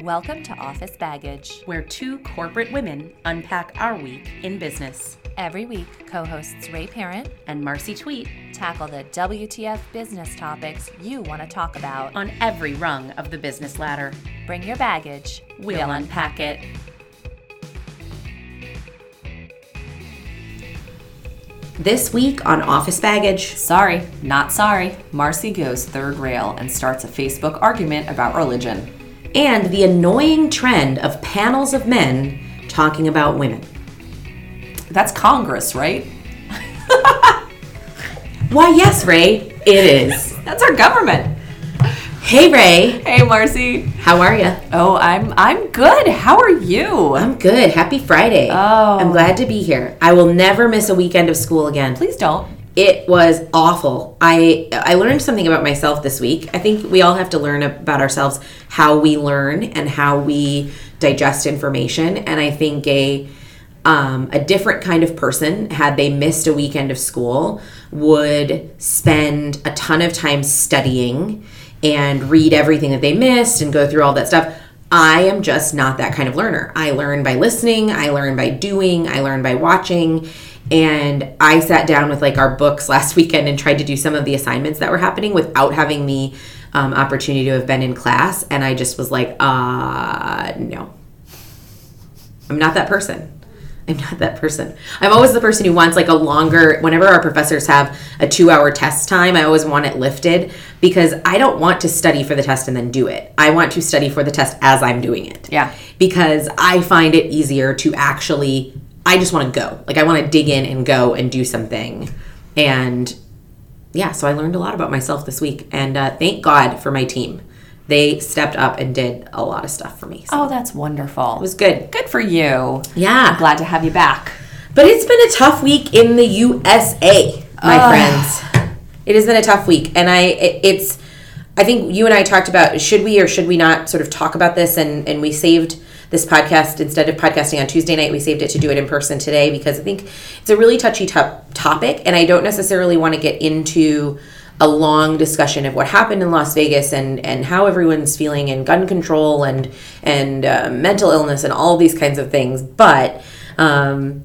Welcome to Office Baggage. where two corporate women unpack our week in business. Every week, co hosts Ray Parent And Marcy Tweet tackle the WTF business topics you want to talk about. on every rung of the business ladder. Bring your baggage, We'll unpack it. This week on Office Baggage. Sorry, not sorry. Marcy goes third rail and starts a Facebook argument about religion. And the annoying trend of panels of men talking about women. That's Congress, right? Why, yes, Ray, it is. That's our government. Hey, Ray, Hey, Marcy. how are you? Oh, I'm I'm good. How are you? I'm good. Happy Friday. Oh. I'm glad to be here. I will never miss a weekend of school again. Please don't. It was awful. I I learned something about myself this week. I think we all have to learn about ourselves how we learn and how we digest information. And I think a um, a different kind of person, had they missed a weekend of school, would spend a ton of time studying and read everything that they missed and go through all that stuff. I am just not that kind of learner. I learn by listening, I learn by doing, I learn by watching. And I sat down with like our books last weekend and tried to do some of the assignments that were happening without having the um, opportunity to have been in class. And I just was like, uh, no. I'm not that person. I'm not that person. I'm always the person who wants like a longer, whenever our professors have a two hour test time, I always want it lifted because I don't want to study for the test and then do it. I want to study for the test as I'm doing it. Yeah. Because I find it easier to actually, I just want to go. Like I want to dig in and go and do something. And yeah, so I learned a lot about myself this week. And uh, thank God for my team. They stepped up and did a lot of stuff for me. So Oh, that's wonderful. it was good. good for you. Yeah. Glad to have you back. But it's been a tough week in the USA, my friends. It has been a tough week, and I it, it's. I think you and I talked about should we or should we not sort of talk about this, and and we saved this podcast instead of podcasting on Tuesday night. We saved it to do it in person today because I think it's a really touchy top topic, and I don't necessarily want to get into a long discussion of what happened in Las Vegas and and how everyone's feeling and gun control and and uh, mental illness and all these kinds of things, but. Um,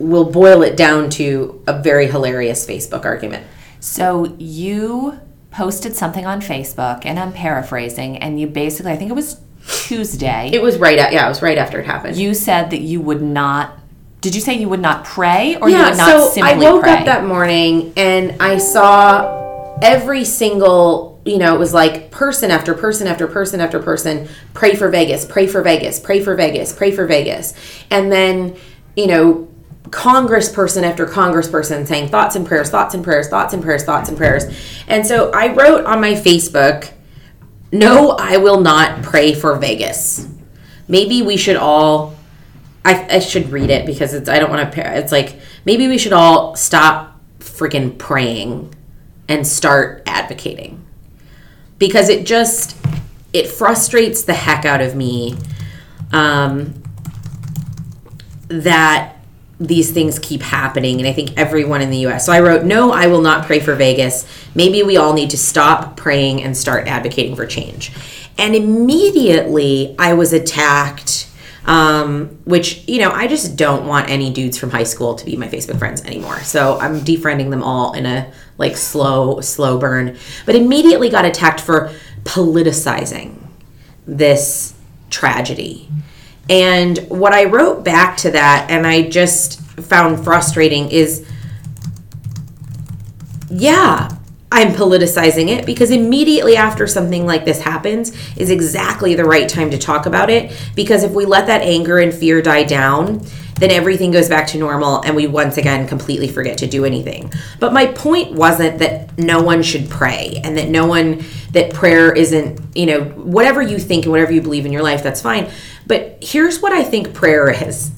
we'll boil it down to a very hilarious Facebook argument. So you posted something on Facebook, and I'm paraphrasing, and you basically, I think it was Tuesday. It was right at yeah, it was right after it happened. you said that you would not. Did you say you would not pray, or you would not so simply I woke pray? up that morning and I saw every single, you know, it was like person after person after person after person, pray for Vegas, pray for Vegas, pray for Vegas, pray for Vegas. And then, you know, congressperson after congressperson saying thoughts and prayers, thoughts and prayers, thoughts and prayers, thoughts and prayers. And so I wrote on my Facebook, no, I will not pray for Vegas. Maybe we should all I, I should read it because it's I don't want to. It's like maybe we should all stop freaking praying and start advocating because it just it frustrates the heck out of me um, that these things keep happening and i think everyone in the us so i wrote no i will not pray for vegas. Maybe we all need to stop praying and start advocating for change. And immediately i was attacked um, which you know i just don't want any dudes from high school to be my facebook friends anymore. So i'm defriending them all in a like slow slow burn. But immediately got attacked for politicizing this tragedy and what i wrote back to that and i just found frustrating is yeah, I'm politicizing it because immediately after something like this happens is exactly the right time to talk about it. Because if we let that anger and fear die down, then everything goes back to normal and we once again completely forget to do anything. But my point wasn't that no one should pray and that no one, that prayer isn't, you know, whatever you think and whatever you believe in your life, that's fine. But here's what I think prayer is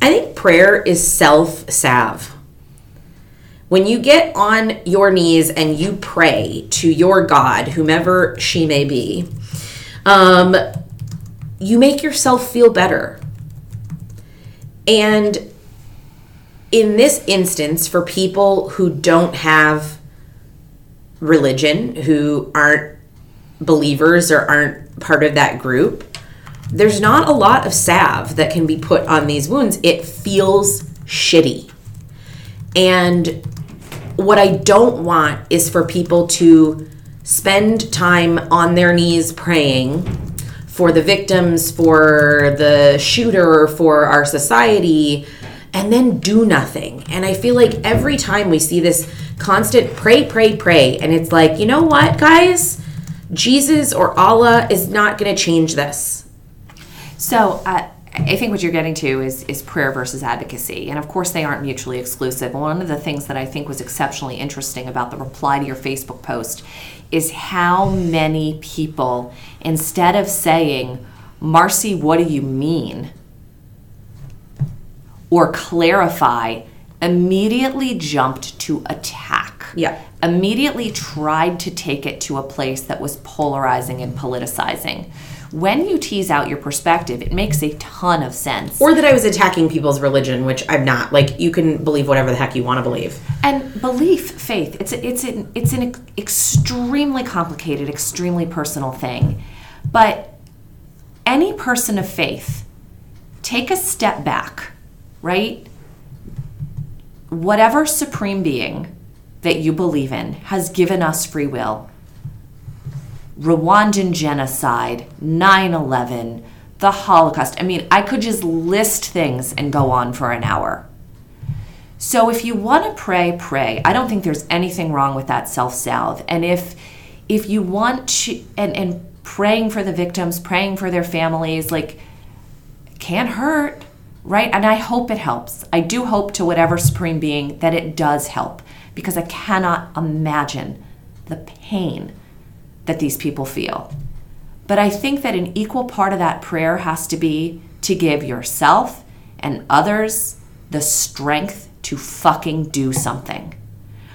I think prayer is self salve when you get on your knees and you pray to your God, whomever she may be, um, you make yourself feel better. And in this instance, for people who don't have religion, who aren't believers or aren't part of that group, there's not a lot of salve that can be put on these wounds. It feels shitty. And what I don't want is for people to spend time on their knees praying for the victims, for the shooter, for our society, and then do nothing. And I feel like every time we see this constant pray, pray, pray, and it's like, you know what, guys? Jesus or Allah is not going to change this. So, uh, I think what you're getting to is is prayer versus advocacy, and of course they aren't mutually exclusive. One of the things that I think was exceptionally interesting about the reply to your Facebook post is how many people, instead of saying, "Marcy, what do you mean?" or clarify, immediately jumped to attack. Yeah. Immediately tried to take it to a place that was polarizing and politicizing when you tease out your perspective, it makes a ton of sense. Or that I was attacking people's religion, which I'm not. Like you can believe whatever the heck you want to believe. And belief, faith, it's a, it's an it's an extremely complicated, extremely personal thing. But any person of faith, take a step back, right? Whatever supreme being that you believe in has given us free will Rwandan genocide, 9 11, the Holocaust. I mean, I could just list things and go on for an hour. So if you want to pray, pray. I don't think there's anything wrong with that self salve. And if if you want to and, and praying for the victims, praying for their families, like can't hurt, right? And I hope it helps. I do hope to whatever supreme being that it does help because I cannot imagine the pain that these people feel. But I think that an equal part of that prayer has to be to give yourself and others the strength to fucking do something.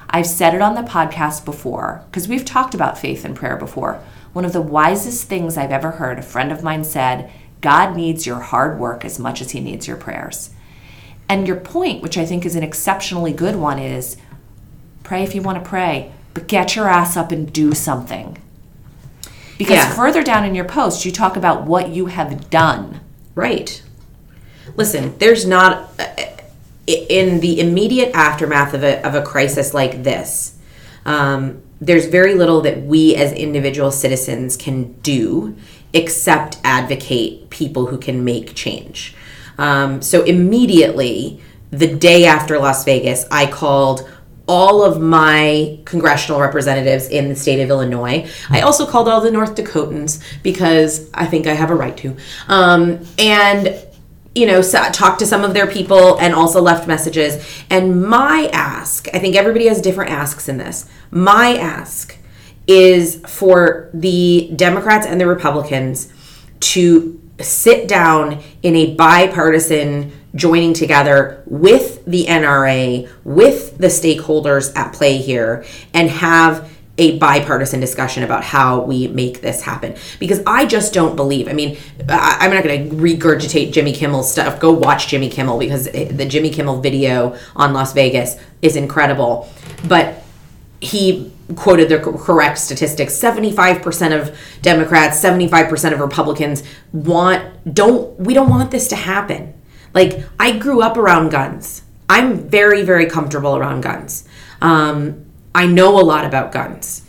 I've said it on the podcast before because we've talked about faith and prayer before. One of the wisest things I've ever heard, a friend of mine said, God needs your hard work as much as he needs your prayers. And your point, which I think is an exceptionally good one, is pray if you want to pray, but get your ass up and do something. Because yeah. further down in your post, you talk about what you have done. Right. Listen, there's not, uh, in the immediate aftermath of a, of a crisis like this, um, there's very little that we as individual citizens can do except advocate people who can make change. Um, so immediately, the day after Las Vegas, I called all of my congressional representatives in the state of Illinois. I also called all the North Dakotans because I think I have a right to. Um, and you know, talked to some of their people and also left messages. And my ask, I think everybody has different asks in this. My ask is for the Democrats and the Republicans to sit down in a bipartisan joining together with the NRA, with the stakeholders at play here, and have a bipartisan discussion about how we make this happen because I just don't believe. I mean, I, am not going to regurgitate Jimmy Kimmel's stuff. Go watch Jimmy Kimmel because the Jimmy Kimmel video on Las Vegas is incredible. But he quoted the correct statistics 75% of democrats 75% of republicans want don't we don't want this to happen like i grew up around guns i'm very very comfortable around guns um, i know a lot about guns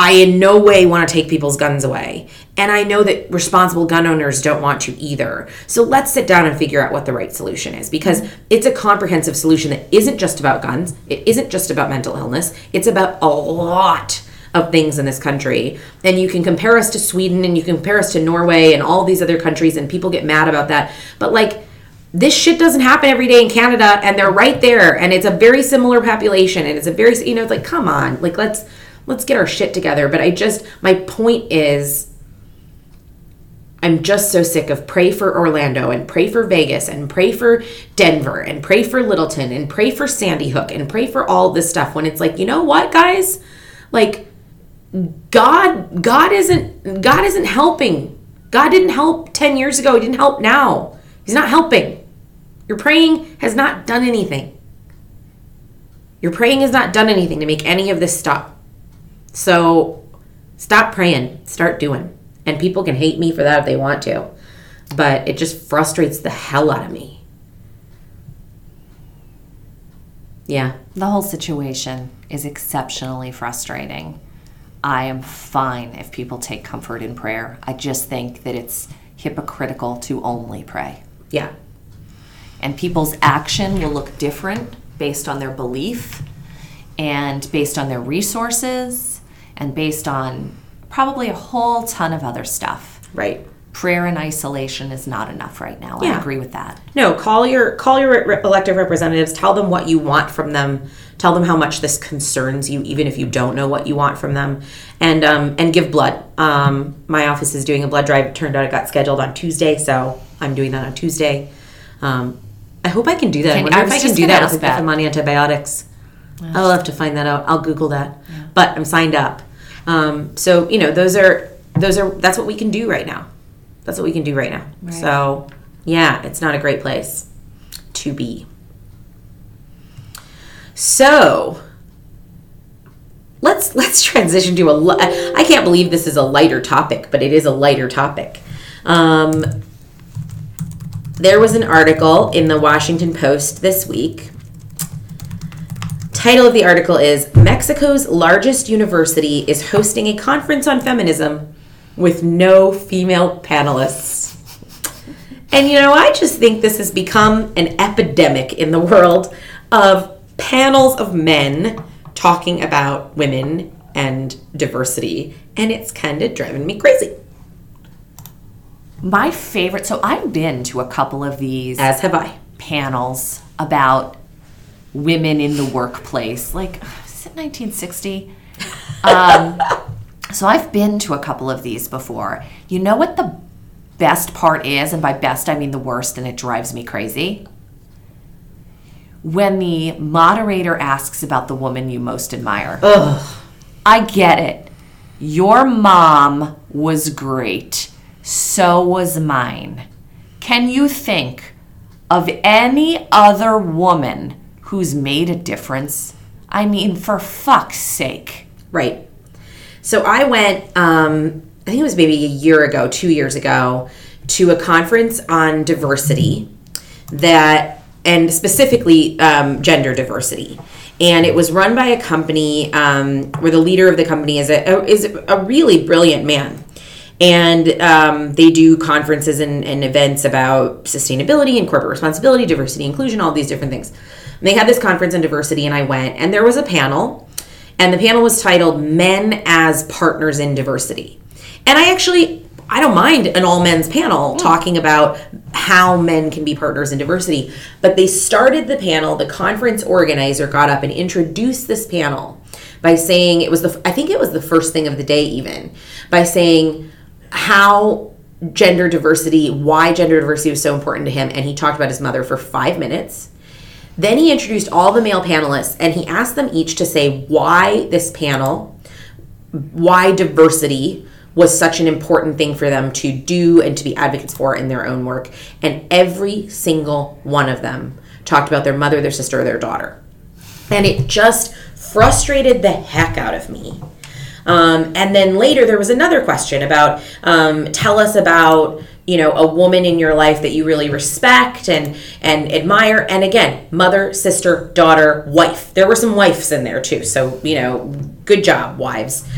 I in no way want to take people's guns away. And I know that responsible gun owners don't want to either. So let's sit down and figure out what the right solution is because it's a comprehensive solution that isn't just about guns, it isn't just about mental illness, it's about a lot of things in this country. And you can compare us to Sweden and you can compare us to Norway and all these other countries, and people get mad about that. But like, this shit doesn't happen every day in Canada, and they're right there, and it's a very similar population, and it's a very, you know, it's like, come on, like, let's let's get our shit together. But I just, my point is, I'm just so sick of pray for Orlando and pray for Vegas and pray for Denver and pray for Littleton and pray for Sandy Hook and pray for all this stuff when it's like, you know what, guys? Like God God isn't God isn't helping. God didn't help 10 years ago. He didn't help now. He's not helping. Your praying has not done anything. Your praying has not done anything to make any of this stop. So Stop praying, start doing. And people can hate me for that if they want to, but it just frustrates the hell out of me. Yeah. The whole situation is exceptionally frustrating. I am fine if people take comfort in prayer. I just think that it's hypocritical to only pray. Yeah. And people's action will look different based on their belief and based on their resources and based on probably a whole ton of other stuff. Right. Prayer in isolation is not enough right now. I agree with that. No, call your call your re- elected representatives. Tell them what you want from them. Tell them how much this concerns you, even if you don't know what you want from them, and um, and give blood. Um, my office is doing a blood drive. It turned out it got scheduled on Tuesday, so I'm doing that on Tuesday. Um, I hope I can do that. I wonder I if I can do that with that. if I'm on antibiotics. I'll have to find that out. I'll Google that. But I'm signed up. Um, so you know, those are those are that's what we can do right now. That's what we can do right now. So yeah, it's not a great place to be. So let's let's transition to a. li- I can't believe this is a lighter topic, but it is a lighter topic. Um, there was an article in the Washington Post this week. Title of the article is Mexico's largest university is hosting a conference on feminism with no female panelists. And you know, I just think this has become an epidemic in the world of panels of men talking about women and diversity, and it's kind of driving me crazy. My favorite, so I've been to a couple of these As have I. panels about women in the workplace. Like, is it 1960? Um, so I've been to a couple of these before. You know what the best part is? And by best, I mean the worst, and it drives me crazy. When the moderator asks about the woman you most admire. Ugh. I get it. Your mom was great. So was mine. Can you think of any other woman who's made a difference? I mean, for fuck's sake. Right. So I went, um, I think it was maybe a year ago, two years ago, to a conference on diversity that, and specifically um, gender diversity. And it was run by a company um, where the leader of the company is a, is a really brilliant man. And um, they do conferences and, and events about sustainability and corporate responsibility, diversity, inclusion, all these different things. And they had this conference on diversity, and I went, and there was a panel and the panel was titled Men as Partners in Diversity. And I actually I don't mind an all men's panel talking about how men can be partners in diversity, but they started the panel, the conference organizer got up and introduced this panel by saying it was the I think it was the first thing of the day even by saying how gender diversity, why gender diversity was so important to him and he talked about his mother for 5 minutes. Then he introduced all the male panelists and he asked them each to say why this panel, why diversity was such an important thing for them to do and to be advocates for in their own work. And every single one of them talked about their mother, their sister, or their daughter. And it just frustrated the heck out of me. Um, and then later there was another question about um, tell us about you know a woman in your life that you really respect and and admire. And again mother sister daughter wife. There were some wives in there too. So you know good job wives.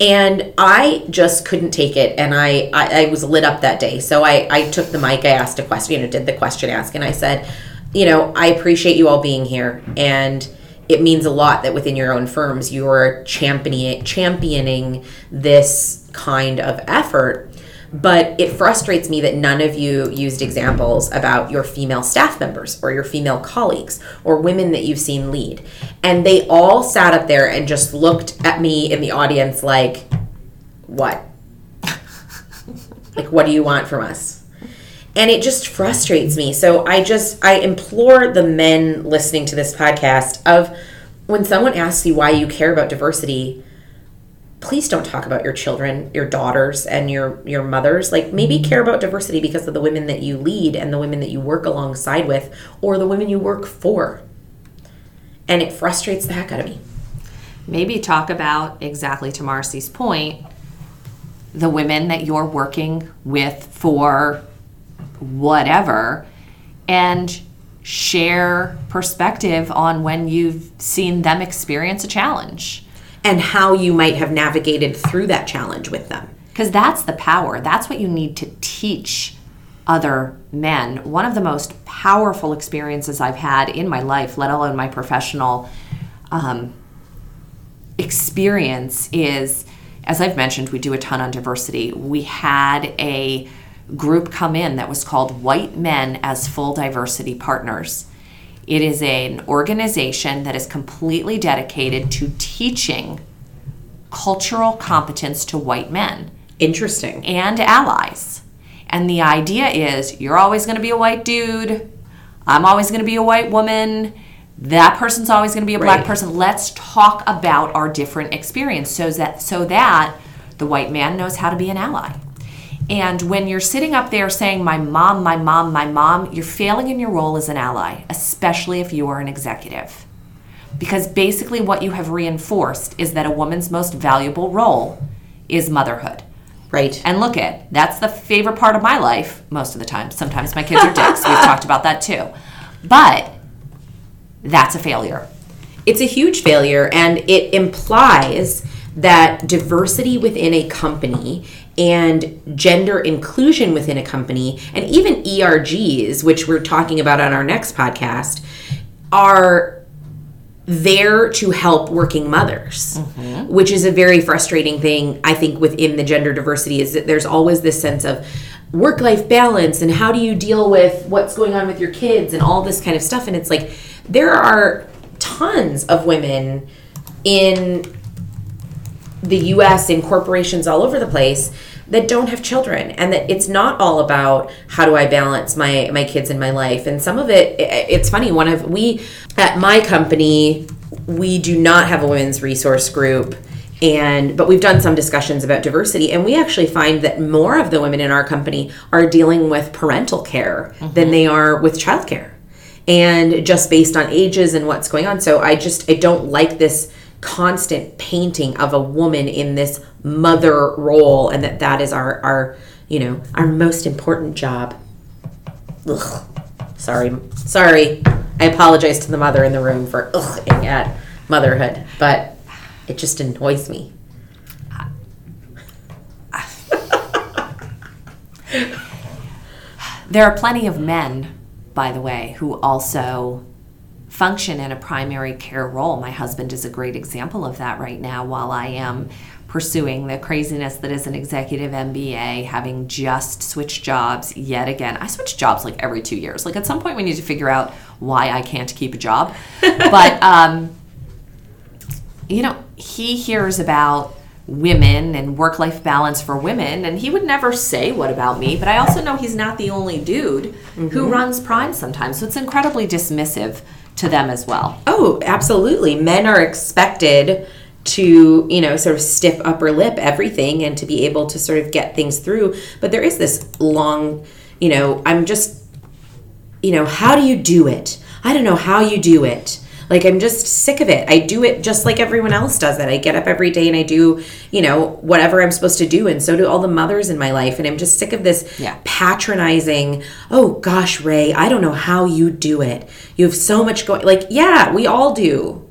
And i just couldn't take it. And i i, I was lit up that day. So I, I took the mic. I asked a question you know did the question ask. And i said you know i appreciate you all being here. And it means a lot that within your own firms you're championing championing this kind of effort. But it frustrates me that none of you used examples about your female staff members or your female colleagues or women that you've seen lead. And they all sat up there and just looked at me in the audience like what? Like what do you want from us and it just frustrates me. So i just i implore the men listening to this podcast of when someone asks you why you care about diversity please don't talk about your children your daughters and your your mothers. Like maybe care about diversity because of the women that you lead and the women that you work alongside with or the women you work for. And it frustrates the heck out of me. Maybe talk about exactly to Marcy's point the women that you're working with for whatever and share perspective on when you've seen them experience a challenge. And how you might have navigated through that challenge with them. Because that's the power. That's what you need to teach other men. One of the most powerful experiences I've had in my life, let alone my professional um, experience, is as I've mentioned, we do a ton on diversity. We had a group come in that was called White Men as Full Diversity Partners. It is an organization that is completely dedicated to teaching cultural competence to white men Interesting. and allies. And the idea is you're always going to be a white dude. I'm always going to be a white woman. That person's always going to be a black Right. person. Let's talk about our different experience so that so that the white man knows how to be an ally. And when you're sitting up there saying my mom, my mom, my mom, you're failing in your role as an ally, especially if you are an executive. Because basically what you have reinforced is that a woman's most valuable role is motherhood. Right. And look at that's the favorite part of my life most of the time. Sometimes my kids are dicks. We've talked about that too. But that's a failure. It's a huge failure, and it implies that diversity within a company and gender inclusion within a company, and even ERGs, which we're talking about on our next podcast, are there to help working mothers mm-hmm. which is a very frustrating thing i think within the gender diversity is that there's always this sense of work life balance and how do you deal with what's going on with your kids and all this kind of stuff. And it's like there are tons of women in the US and corporations all over the place that don't have children and that it's not all about how do I balance my my kids in my life and some of it it's funny one of we at my company we do not have a women's resource group and but we've done some discussions about diversity and we actually find that more of the women in our company are dealing with parental care than mm-hmm. they are with childcare and just based on ages and what's going on. So I just I don't like this constant painting of a woman in this mother role and that that is our our you know our most important job. Ugh. Sorry, sorry. I apologize to the mother in the room for ugh at motherhood, but it just annoys me. There are plenty of men, by the way, who also function in a primary care role. My husband is a great example of that right now while I am pursuing the craziness that is an executive MBA, having just switched jobs yet again. I switch jobs like every two years. Like at some point, we need to figure out why I can't keep a job. but, um, you know, he hears about women and work life balance for women, and he would never say, What about me? But I also know he's not the only dude who runs Prime sometimes. So it's incredibly dismissive to them as well. Oh, absolutely. Men are expected to, you know, sort of stiff upper lip everything and to be able to sort of get things through. But there is this long, you know, I'm just, you know, how do you do it? I don't know how you do it. Like, I'm just sick of it. I do it just like everyone else does it. I get up every day and I do, you know, whatever I'm supposed to do. And so do all the mothers in my life. And I'm just sick of this Yeah. patronizing, oh gosh, Ray, I don't know how you do it. You have so much going. Like, yeah, we all do.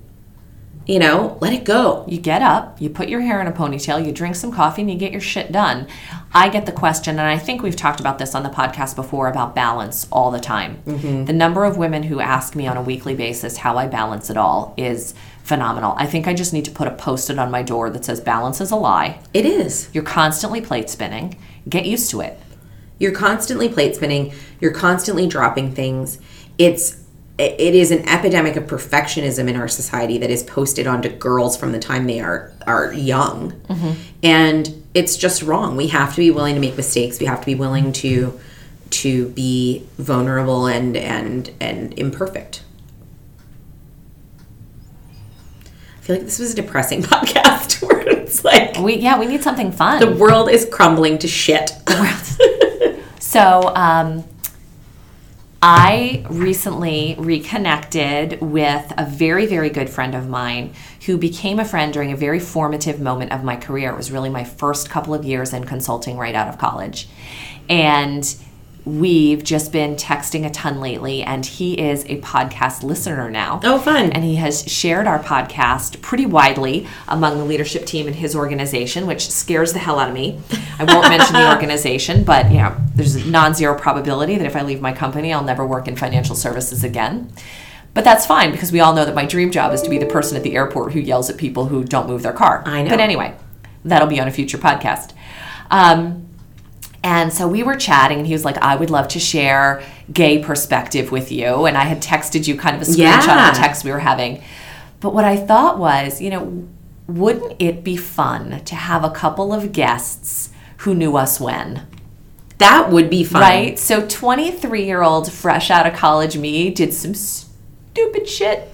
You know, let it go. You get up, you put your hair in a ponytail, you drink some coffee, and you get your shit done. I get the question, and I think we've talked about this on the podcast before about balance all the time. Mm-hmm. The number of women who ask me on a weekly basis how I balance it all is phenomenal. I think I just need to put a post it on my door that says balance is a lie. It is. You're constantly plate spinning. Get used to it. You're constantly plate spinning. You're constantly dropping things. It's it is an epidemic of perfectionism in our society that is posted onto girls from the time they are are young, and it's just wrong. We have to be willing to make mistakes. We have to be willing to to be vulnerable and and and imperfect. I feel like this was a depressing podcast where it's like We yeah, we need something fun. the world is crumbling to shit. So, um, I recently reconnected with a very, very good friend of mine who became a friend during a very formative moment of my career. It was really my first couple of years in consulting right out of college. And we've just been texting a ton lately, and he is a podcast listener now. Oh, fun. And he has shared our podcast pretty widely among the leadership team in his organization, which scares the hell out of me. I won't mention the organization, but you know, there's a non-zero probability that if I leave my company, I'll never work in financial services again. But that's fine because we all know that my dream job is to be the person at the airport who yells at people who don't move their car. I know. But anyway, that'll be on a future podcast. Um, and so we were chatting, and he was like, I would love to share gay perspective with you. And I had texted you kind of a screenshot Yeah. of the text we were having. But what I thought was, you know, wouldn't it be fun to have a couple of guests who knew us when? That would be fun. Right? So 23 year old, fresh out of college me did some stupid shit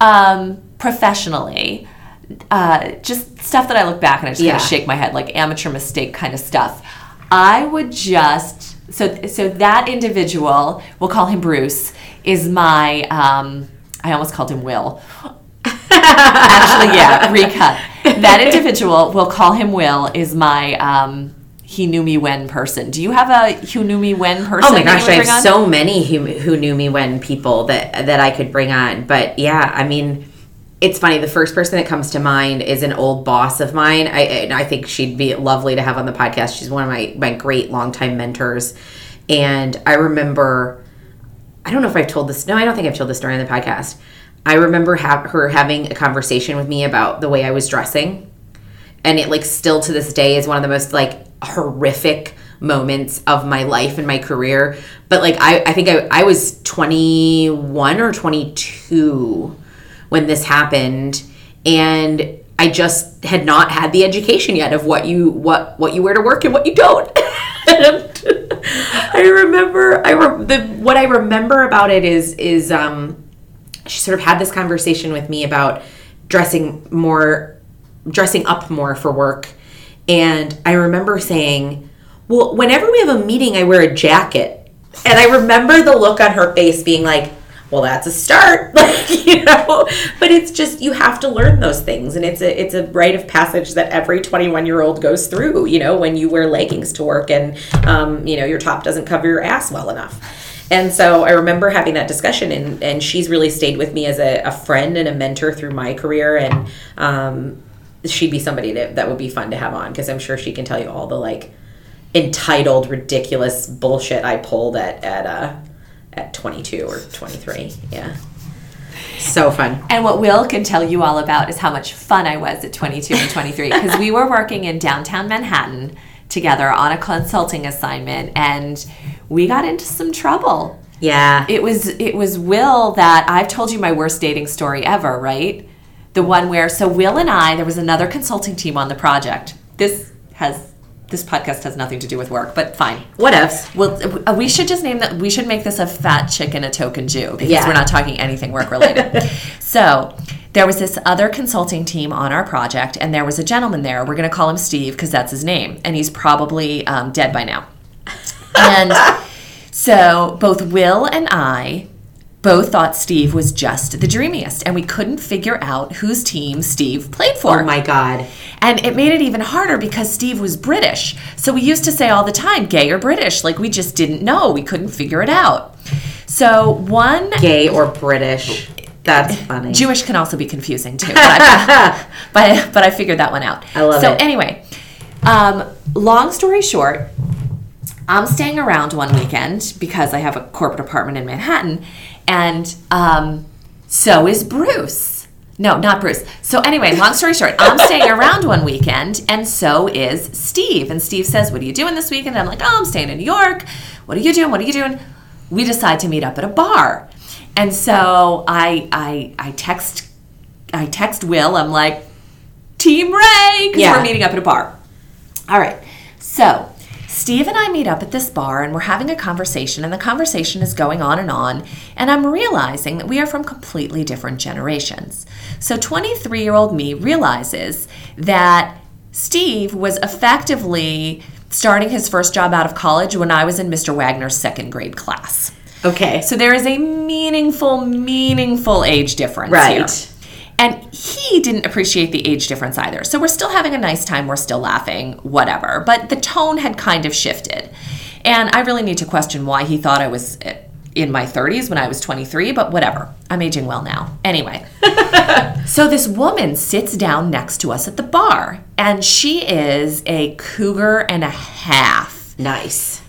um, professionally. Uh, just stuff that I look back and I just Yeah. kind of shake my head, like amateur mistake kind of stuff. I would just so so that individual, we'll call him Bruce, is my um, I almost called him Will. Actually, yeah, recut. That individual, we'll call him Will, is my um, he knew me when person. Do you have a who knew me when person? Oh my gosh, I have so many who, who knew me when people that that I could bring on. But yeah, I mean, it's funny. The first person that comes to mind is an old boss of mine. I and I think she'd be lovely to have on the podcast. She's one of my my great longtime mentors, and I remember. I don't know if I've told this. No, I don't think I've told this story on the podcast. I remember ha- her having a conversation with me about the way I was dressing and it like still to this day is one of the most like horrific moments of my life and my career but like i, I think I, I was 21 or 22 when this happened. And i just had not had the education yet of what you what what you wear to work and what you don't. I remember i re- the what i remember about it is is um she sort of had this conversation with me about dressing more dressing up more for work. And i remember saying well whenever we have a meeting i wear a jacket. And i remember the look on her face being like well that's a start like you know but it's just you have to learn those things and it's a it's a rite of passage that every 21 year old goes through you know when you wear leggings to work and um, you know your top doesn't cover your ass well enough and so I remember having that discussion, and, and she's really stayed with me as a, a friend and a mentor through my career. And um, she'd be somebody that, that would be fun to have on because I'm sure she can tell you all the like entitled, ridiculous bullshit I pulled at at uh, at 22 or 23. Yeah, so fun. And what Will can tell you all about is how much fun I was at 22 and 23 because we were working in downtown Manhattan together on a consulting assignment and we got into some trouble. Yeah, It was it was Will that I've told you my worst dating story ever, right? The one where so Will and I there was another consulting team on the project. This has this podcast has nothing to do with work, but fine. what ifs? Well, uh, we should just name that. We should make this a fat chicken, a token Jew because Yeah. we're not talking anything work related. so there was this other consulting team on our project, and there was a gentleman there. We're going to call him Steve because that's his name, and he's probably um, dead by now. And so both Will and I both thought Steve was just the dreamiest, and we couldn't figure out whose team Steve played for. Oh my god. And it made it even harder because Steve was British. So we used to say all the time, gay or British. Like we just didn't know. We couldn't figure it out. So one Gay or British? That's funny. Jewish can also be confusing too. But I, but, but I figured that one out. I love so it. anyway, um, long story short, I'm staying around one weekend because I have a corporate apartment in Manhattan, and um, so is Bruce. No, not Bruce. So anyway, long story short, I'm staying around one weekend, and so is Steve. And Steve says, "What are you doing this weekend?" And I'm like, "Oh, I'm staying in New York. What are you doing? What are you doing?" We decide to meet up at a bar, and so I I I text I text Will. I'm like, Team Ray, because Yeah. we're meeting up at a bar. All right. So Steve and I meet up at this bar and we're having a conversation, and the conversation is going on and on. And I'm realizing that we are from completely different generations. So 23 year old me realizes that Steve was effectively starting his first job out of college when I was in Mr. Wagner's second grade class. Okay. So there is a meaningful, meaningful age difference Right. here. And he didn't appreciate the age difference either. So we're still having a nice time, we're still laughing, whatever. But the tone had kind of shifted. And I really need to question why he thought I was uh, in my 30s when I was 23, but whatever. I'm aging well now. Anyway. so this woman sits down next to us at the bar, and she is a cougar and a half Nice.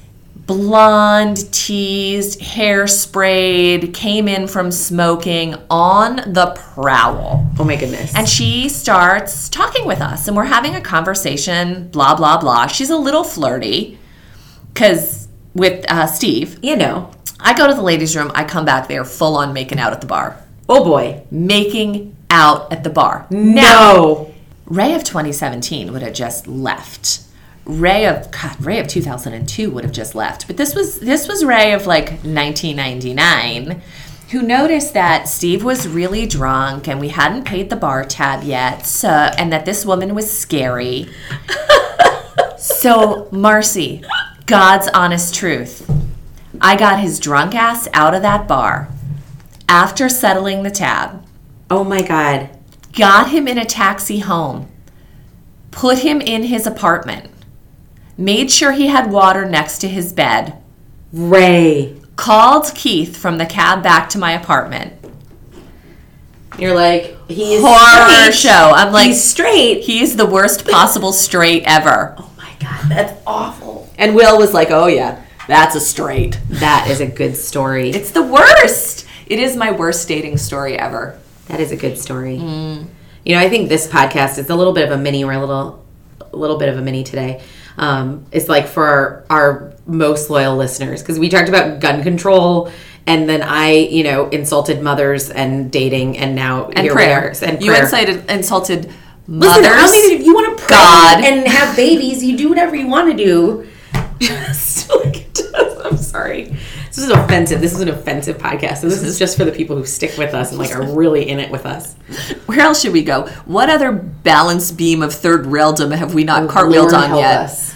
Blonde, teased, hair sprayed, came in from smoking on the prowl. Oh my goodness. And she starts talking with us, and we're having a conversation, blah, blah, blah. She's a little flirty because with uh, Steve, you know. I go to the ladies' room, I come back there full on making out at the bar. Oh boy. Making out at the bar. No. Ray of 2017 would have just left. Ray of God, Ray of 2002 would have just left. But this was this was Ray of like 1999 who noticed that Steve was really drunk and we hadn't paid the bar tab yet. So and that this woman was scary. so Marcy, God's honest truth. I got his drunk ass out of that bar after settling the tab Oh my god. got him in a taxi home, put him in his apartment, made sure he had water next to his bed, Ray. called Keith from the cab back to my apartment. You're like, he is Horror straight. show. I'm like, He's straight. He's the worst possible straight ever. Oh my god, that's awful. And Will was like, oh yeah, that's a straight. That is a good story. It's the worst. It is my worst dating story ever. That is a good story. Mm. You know, I think this podcast is a little bit of a mini. We're a little, a little bit of a mini today. Um, it's like for our, our most loyal listeners because we talked about gun control, and then I, you know, insulted mothers and dating, and now And here prayer. we are. And you prayer. incited, insulted Listen, mothers. I don't even, if you want to pray God. and have babies, you do whatever you want to do. Just like. I'm sorry. This is offensive. This is an offensive podcast. So this is just for the people who stick with us and like are really in it with us. Where else should we go? What other balance beam of third raildom have we not cartwheeled Lord on yet? us.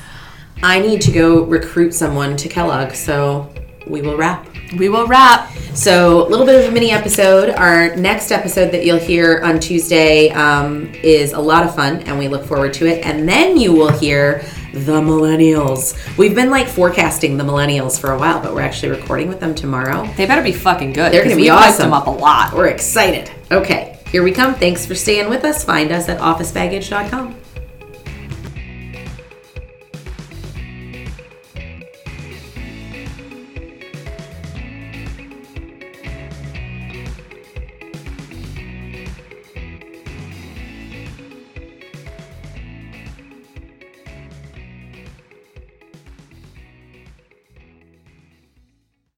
I need to go recruit someone to Kellogg, so we will wrap. We will wrap. So, a little bit of a mini episode. Our next episode that you'll hear on Tuesday um, is a lot of fun, and we look forward to it. And then you will hear the millennials. We've been like forecasting the millennials for a while, but we're actually recording with them tomorrow. They better be fucking good. They're gonna 'cause be awesome. them up a lot. We're excited. Okay, here we come. Thanks for staying with us. Find us at officebaggage.com.